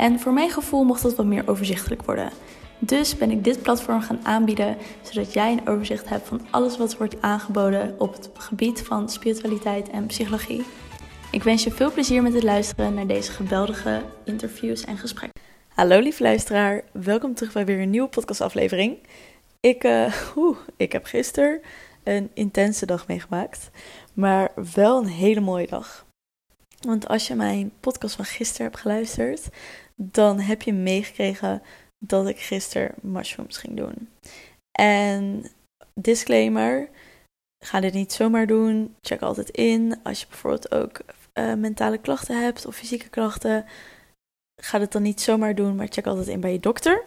En voor mijn gevoel mocht dat wat meer overzichtelijk worden. Dus ben ik dit platform gaan aanbieden, zodat jij een overzicht hebt van alles wat wordt aangeboden op het gebied van spiritualiteit en psychologie. Ik wens je veel plezier met het luisteren naar deze geweldige interviews en gesprekken. Hallo lieve luisteraar, welkom terug bij weer een nieuwe podcastaflevering. Ik, oeh, ik heb gisteren een intense dag meegemaakt, maar wel een hele mooie dag. Want als je mijn podcast van gisteren hebt geluisterd, dan heb je meegekregen dat ik gisteren mushrooms ging doen. En disclaimer, ga dit niet zomaar doen. Check altijd in. Als je bijvoorbeeld ook uh, mentale klachten hebt of fysieke klachten, ga het dan niet zomaar doen, maar check altijd in bij je dokter.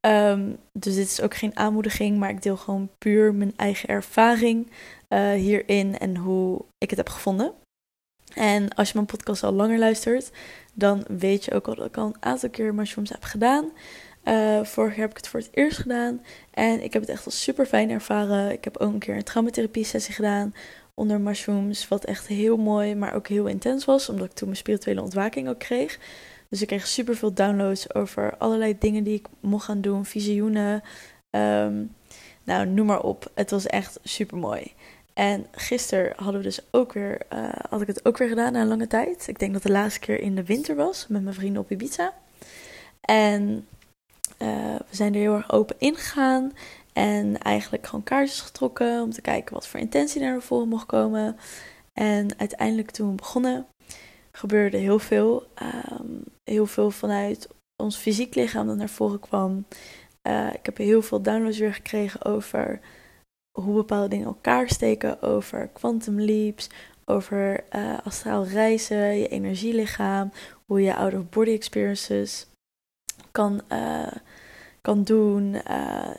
Um, dus dit is ook geen aanmoediging, maar ik deel gewoon puur mijn eigen ervaring uh, hierin en hoe ik het heb gevonden. En als je mijn podcast al langer luistert, dan weet je ook al dat ik al een aantal keer mushrooms heb gedaan. Uh, vorig jaar heb ik het voor het eerst gedaan. En ik heb het echt al super fijn ervaren. Ik heb ook een keer een traumatherapie sessie gedaan onder mushrooms. Wat echt heel mooi, maar ook heel intens was. Omdat ik toen mijn spirituele ontwaking ook kreeg. Dus ik kreeg super veel downloads over allerlei dingen die ik mocht gaan doen. Visioenen. Um, nou, noem maar op. Het was echt super mooi. En gisteren hadden we dus ook weer, uh, had ik het ook weer gedaan na een lange tijd. Ik denk dat de laatste keer in de winter was met mijn vrienden op Ibiza. En uh, we zijn er heel erg open ingegaan. En eigenlijk gewoon kaartjes getrokken om te kijken wat voor intentie naar voren mocht komen. En uiteindelijk toen we begonnen, gebeurde heel veel. Um, heel veel vanuit ons fysiek lichaam dat naar voren kwam. Uh, ik heb heel veel downloads weer gekregen over hoe bepaalde dingen elkaar steken, over quantum leaps, over uh, astraal reizen, je energielichaam, hoe je out of body experiences kan, uh, kan doen. Uh,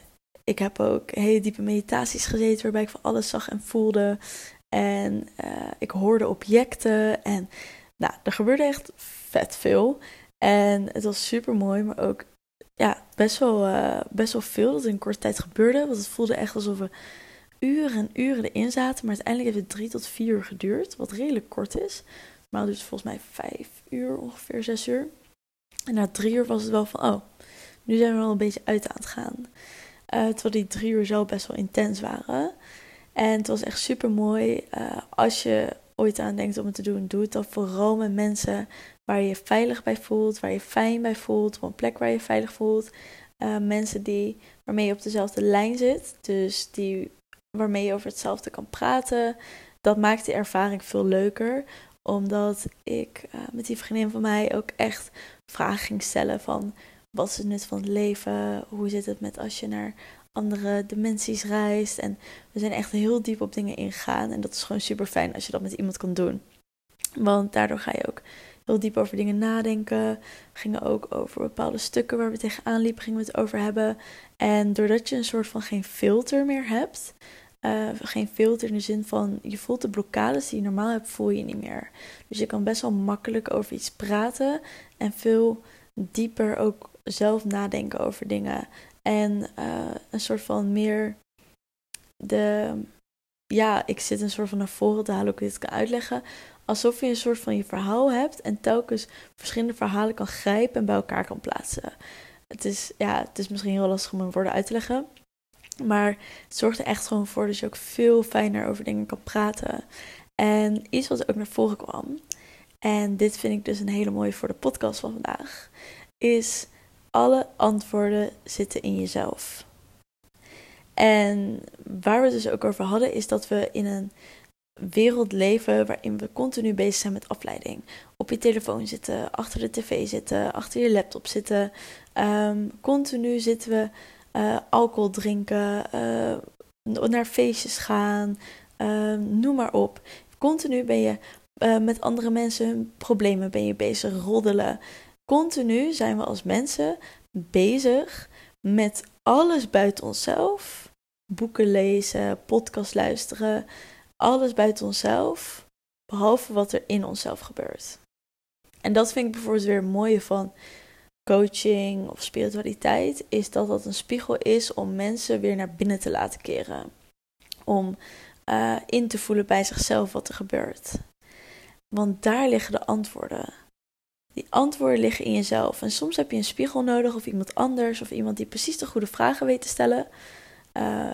ik heb ook hele diepe meditaties gezeten waarbij ik van alles zag en voelde. En ik hoorde objecten en nou, er gebeurde echt vet veel. En het was super mooi, maar ook ja, best wel, best wel veel dat in korte tijd gebeurde. Want het voelde echt alsof we uren en uren erin zaten. Maar uiteindelijk heeft het drie tot vier uur geduurd. Wat redelijk kort is. Maar het duurt volgens mij vijf uur, ongeveer zes uur. En na drie uur was het wel van, oh, nu zijn we wel een beetje uit aan het gaan. Uh, terwijl die drie uur zo best wel intens waren. En het was echt super mooi. Uh, als je ooit aan denkt om het te doen, doe het dan vooral met mensen waar je je veilig bij voelt, waar je fijn bij voelt, op een plek waar je veilig voelt. Uh, mensen die, waarmee je op dezelfde lijn zit. Dus die waarmee je over hetzelfde kan praten. Dat maakt de ervaring veel leuker. Omdat ik uh, met die vriendin van mij ook echt vragen ging stellen van wat is het nut van het leven? Hoe zit het met als je naar andere dimensies reist? En we zijn echt heel diep op dingen ingegaan. En dat is gewoon super fijn als je dat met iemand kan doen. Want daardoor ga je ook heel diep over dingen nadenken. We gingen ook over bepaalde stukken waar we tegenaan liepen, gingen we het over hebben. En doordat je een soort van geen filter meer hebt, uh, geen filter in de zin van je voelt de blokkades die je normaal hebt, voel je niet meer. Dus je kan best wel makkelijk over iets praten en veel dieper ook zelf nadenken over dingen. En uh, een soort van meer de. Ja, ik zit een soort van naar voren te halen, ik dit kan uitleggen. Alsof je een soort van je verhaal hebt en telkens verschillende verhalen kan grijpen en bij elkaar kan plaatsen. Het is, ja, het is misschien heel lastig om in woorden uit te leggen. Maar het zorgt er echt gewoon voor dat je ook veel fijner over dingen kan praten. En iets wat ook naar voren kwam, en dit vind ik dus een hele mooie voor de podcast van vandaag, is alle antwoorden zitten in jezelf. En waar we het dus ook over hadden, is dat we in een wereld leven waarin we continu bezig zijn met afleiding. Op je telefoon zitten, achter de tv zitten, achter je laptop zitten. Um, continu zitten we uh, alcohol drinken, uh, naar feestjes gaan, uh, noem maar op. Continu ben je met andere mensen hun problemen ben je bezig, roddelen. Continu zijn we als mensen bezig met alles buiten onszelf. Boeken lezen, podcast luisteren, alles buiten onszelf, behalve wat er in onszelf gebeurt. En dat vind ik bijvoorbeeld weer het mooie van coaching of spiritualiteit, is dat dat een spiegel is om mensen weer naar binnen te laten keren. Om uh, in te voelen bij zichzelf wat er gebeurt. Want daar liggen de antwoorden. Die antwoorden liggen in jezelf. En soms heb je een spiegel nodig of iemand anders of iemand die precies de goede vragen weet te stellen. Uh,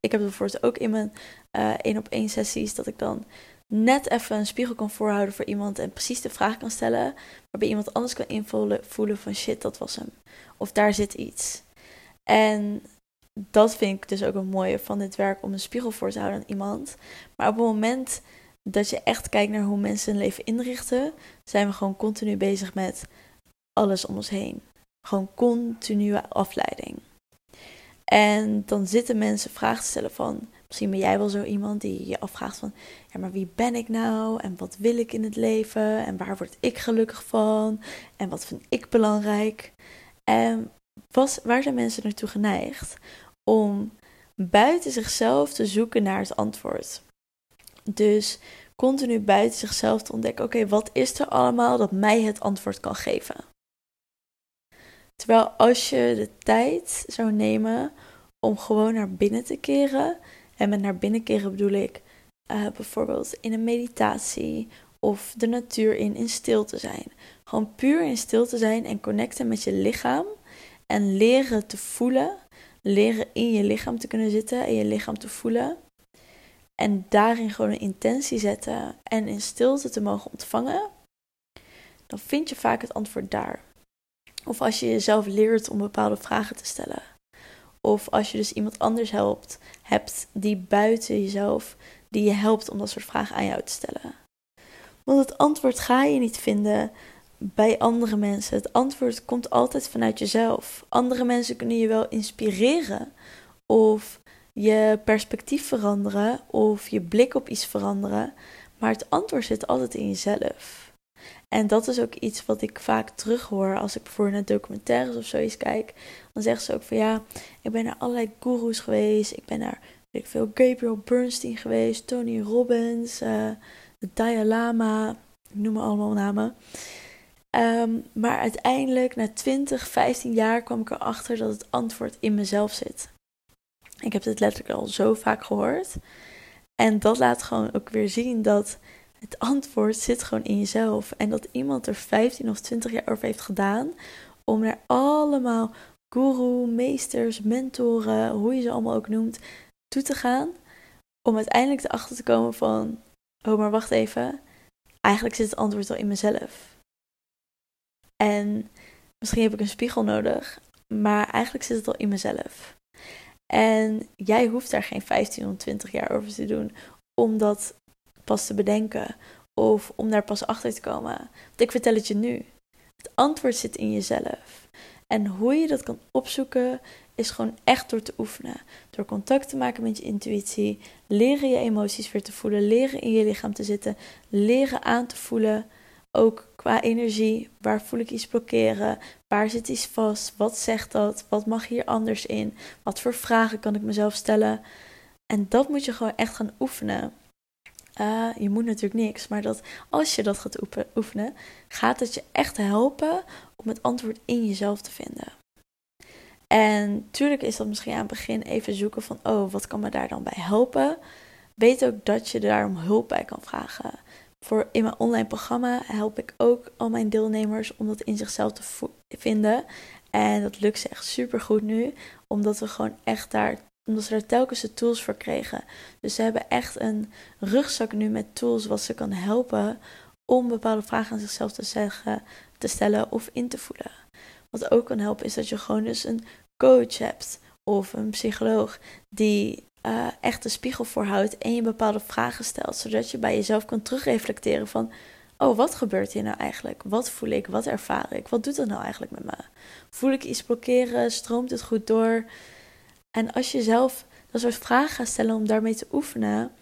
ik heb bijvoorbeeld ook in mijn uh, één op één sessies dat ik dan net even een spiegel kan voorhouden voor iemand en precies de vraag kan stellen, waarbij iemand anders kan invullen voelen van shit, dat was hem. Of daar zit iets. En dat vind ik dus ook een mooie van dit werk om een spiegel voor te houden aan iemand. Maar op het moment dat je echt kijkt naar hoe mensen hun leven inrichten, zijn we gewoon continu bezig met alles om ons heen. Gewoon continue afleiding. En dan zitten mensen vragen te stellen van, misschien ben jij wel zo iemand die je afvraagt van, ja maar wie ben ik nou en wat wil ik in het leven en waar word ik gelukkig van en wat vind ik belangrijk. En was, waar zijn mensen naartoe geneigd? Om buiten zichzelf te zoeken naar het antwoord. Dus continu buiten zichzelf te ontdekken: oké, wat is er allemaal dat mij het antwoord kan geven? Terwijl als je de tijd zou nemen om gewoon naar binnen te keren, en met naar binnen keren bedoel ik uh, bijvoorbeeld in een meditatie of de natuur in, in stil te zijn. Gewoon puur in stil te zijn en connecten met je lichaam en leren te voelen, leren in je lichaam te kunnen zitten en je lichaam te voelen. En daarin gewoon een intentie zetten en in stilte te mogen ontvangen, dan vind je vaak het antwoord daar. Of als je jezelf leert om bepaalde vragen te stellen. Of als je dus iemand anders helpt, hebt die buiten jezelf, die je helpt om dat soort vragen aan jou te stellen. Want het antwoord ga je niet vinden bij andere mensen. Het antwoord komt altijd vanuit jezelf. Andere mensen kunnen je wel inspireren of je perspectief veranderen of je blik op iets veranderen, maar het antwoord zit altijd in jezelf. En dat is ook iets wat ik vaak terughoor als ik bijvoorbeeld naar documentaires of zoiets kijk. Dan zeggen ze ook van ja, ik ben naar allerlei gurus geweest. Ik ben naar weet ik veel, Gabriel Bernstein geweest, Tony Robbins, uh, de Dalai Lama. Noem maar allemaal namen. Ehm, maar uiteindelijk, na 20, 15 jaar, kwam ik erachter dat het antwoord in mezelf zit. Ik heb dit letterlijk al zo vaak gehoord. En dat laat gewoon ook weer zien dat het antwoord zit gewoon in jezelf. En dat iemand er 15 of 20 jaar over heeft gedaan om naar allemaal guru, meesters, mentoren, hoe je ze allemaal ook noemt, toe te gaan. Om uiteindelijk erachter te komen van, oh maar wacht even, eigenlijk zit het antwoord al in mezelf. En misschien heb ik een spiegel nodig, maar eigenlijk zit het al in mezelf. En jij hoeft daar geen 15 of 20 jaar over te doen om dat pas te bedenken of om daar pas achter te komen. Want ik vertel het je nu. Het antwoord zit in jezelf. En hoe je dat kan opzoeken is gewoon echt door te oefenen. Door contact te maken met je intuïtie, leren je emoties weer te voelen, leren in je lichaam te zitten, leren aan te voelen. Ook qua energie, waar voel ik iets blokkeren? Waar zit iets vast? Wat zegt dat? Wat mag hier anders in? Wat voor vragen kan ik mezelf stellen? En dat moet je gewoon echt gaan oefenen. Uh, je moet natuurlijk niks, maar dat als je dat gaat oefenen, gaat het je echt helpen om het antwoord in jezelf te vinden. En tuurlijk is dat misschien aan het begin even zoeken van, oh, wat kan me daar dan bij helpen? Weet ook dat je daar om hulp bij kan vragen. Voor in mijn online programma help ik ook al mijn deelnemers om dat in zichzelf te vinden. En dat lukt ze echt super goed nu, omdat we gewoon echt daar omdat ze er telkens de tools voor kregen. Dus ze hebben echt een rugzak nu met tools wat ze kan helpen om bepaalde vragen aan zichzelf te, zeggen, te stellen of in te voelen. Wat ook kan helpen is dat je gewoon dus een coach hebt of een psycholoog die uh, echt de spiegel voorhoudt en je bepaalde vragen stelt, zodat je bij jezelf kan terugreflecteren van oh, wat gebeurt hier nou eigenlijk? Wat voel ik? Wat ervaar ik? Wat doet dat nou eigenlijk met me? Voel ik iets blokkeren? Stroomt het goed door? En als je zelf dat soort vragen gaat stellen om daarmee te oefenen,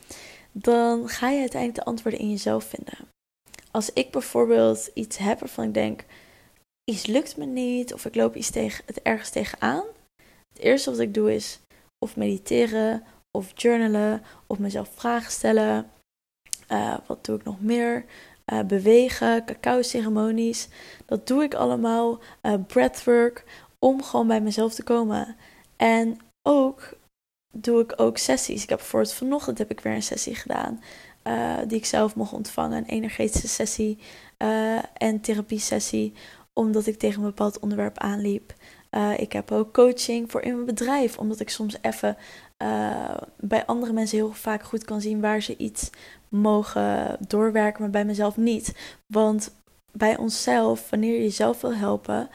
dan ga je uiteindelijk de antwoorden in jezelf vinden. Als ik bijvoorbeeld iets heb waarvan ik denk, iets lukt me niet of ik loop iets tegen, het ergens tegenaan. Het eerste wat ik doe is of mediteren of journalen of mezelf vragen stellen. Uh, wat doe ik nog meer? Uh, bewegen, cacao-ceremonies. Dat doe ik allemaal. Uh, breathwork. Om gewoon bij mezelf te komen. En ook doe ik ook sessies. Ik heb bijvoorbeeld vanochtend heb ik weer een sessie gedaan. die ik zelf mocht ontvangen. Een energetische sessie en therapie sessie. Omdat ik tegen een bepaald onderwerp aanliep. ik heb ook coaching voor in mijn bedrijf. Omdat ik soms even uh, bij andere mensen heel vaak goed kan zien waar ze iets mogen doorwerken, maar bij mezelf niet. Want bij onszelf, wanneer je jezelf wil helpen,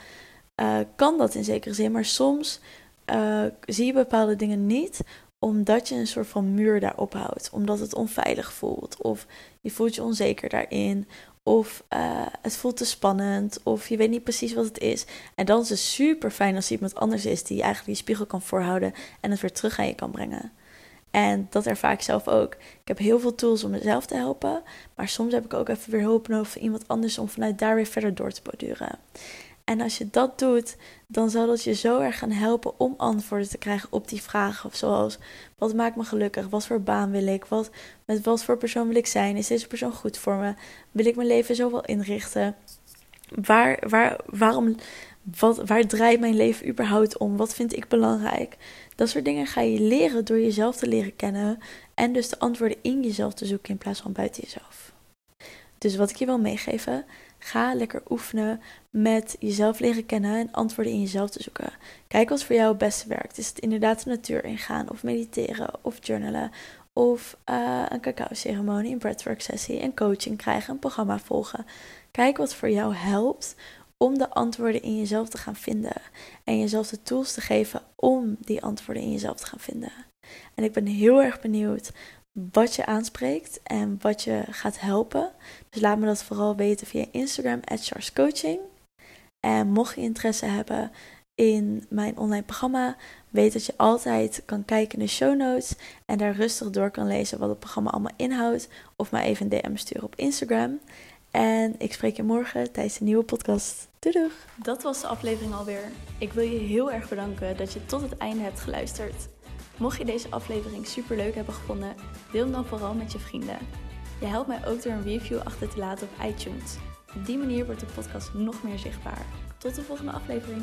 uh, kan dat in zekere zin. Maar soms uh, zie je bepaalde dingen niet, omdat je een soort van muur daarop houdt. Omdat het onveilig voelt. Of je voelt je onzeker daarin. Of uh, het voelt te spannend. Of je weet niet precies wat het is. En dan is het super fijn als er iemand anders is die eigenlijk die spiegel kan voorhouden. En het weer terug aan je kan brengen. En dat ervaar ik zelf ook. Ik heb heel veel tools om mezelf te helpen. Maar soms heb ik ook even weer hulp nodig van iemand anders om vanuit daar weer verder door te borduren. En als je dat doet, dan zal dat je zo erg gaan helpen om antwoorden te krijgen op die vragen. Zoals: wat maakt me gelukkig? Wat voor baan wil ik? Wat, met wat voor persoon wil ik zijn? Is deze persoon goed voor me? Wil ik mijn leven zo wel inrichten? Waar, waar, waarom, wat, waar draait mijn leven überhaupt om? Wat vind ik belangrijk? Dat soort dingen ga je leren door jezelf te leren kennen. En dus de antwoorden in jezelf te zoeken in plaats van buiten jezelf. Dus wat ik je wil meegeven, ga lekker oefenen met jezelf leren kennen en antwoorden in jezelf te zoeken. Kijk wat voor jou het beste werkt. Is het inderdaad de natuur ingaan of mediteren of journalen of uh, een cacao-ceremonie, een breathwork sessie, en coaching krijgen, een programma volgen. Kijk wat voor jou helpt om de antwoorden in jezelf te gaan vinden en jezelf de tools te geven om die antwoorden in jezelf te gaan vinden. En ik ben heel erg benieuwd wat je aanspreekt en wat je gaat helpen. Dus laat me dat vooral weten via Instagram, Coaching. En mocht je interesse hebben in mijn online programma, weet dat je altijd kan kijken in de show notes en daar rustig door kan lezen wat het programma allemaal inhoudt. Of mij even een DM sturen op Instagram. En ik spreek je morgen tijdens een nieuwe podcast. Doei doeg! Dat was de aflevering alweer. Ik wil je heel erg bedanken dat je tot het einde hebt geluisterd. Mocht je deze aflevering super leuk hebben gevonden, deel hem dan vooral met je vrienden. Je helpt mij ook door een review achter te laten op iTunes. Op die manier wordt de podcast nog meer zichtbaar. Tot de volgende aflevering.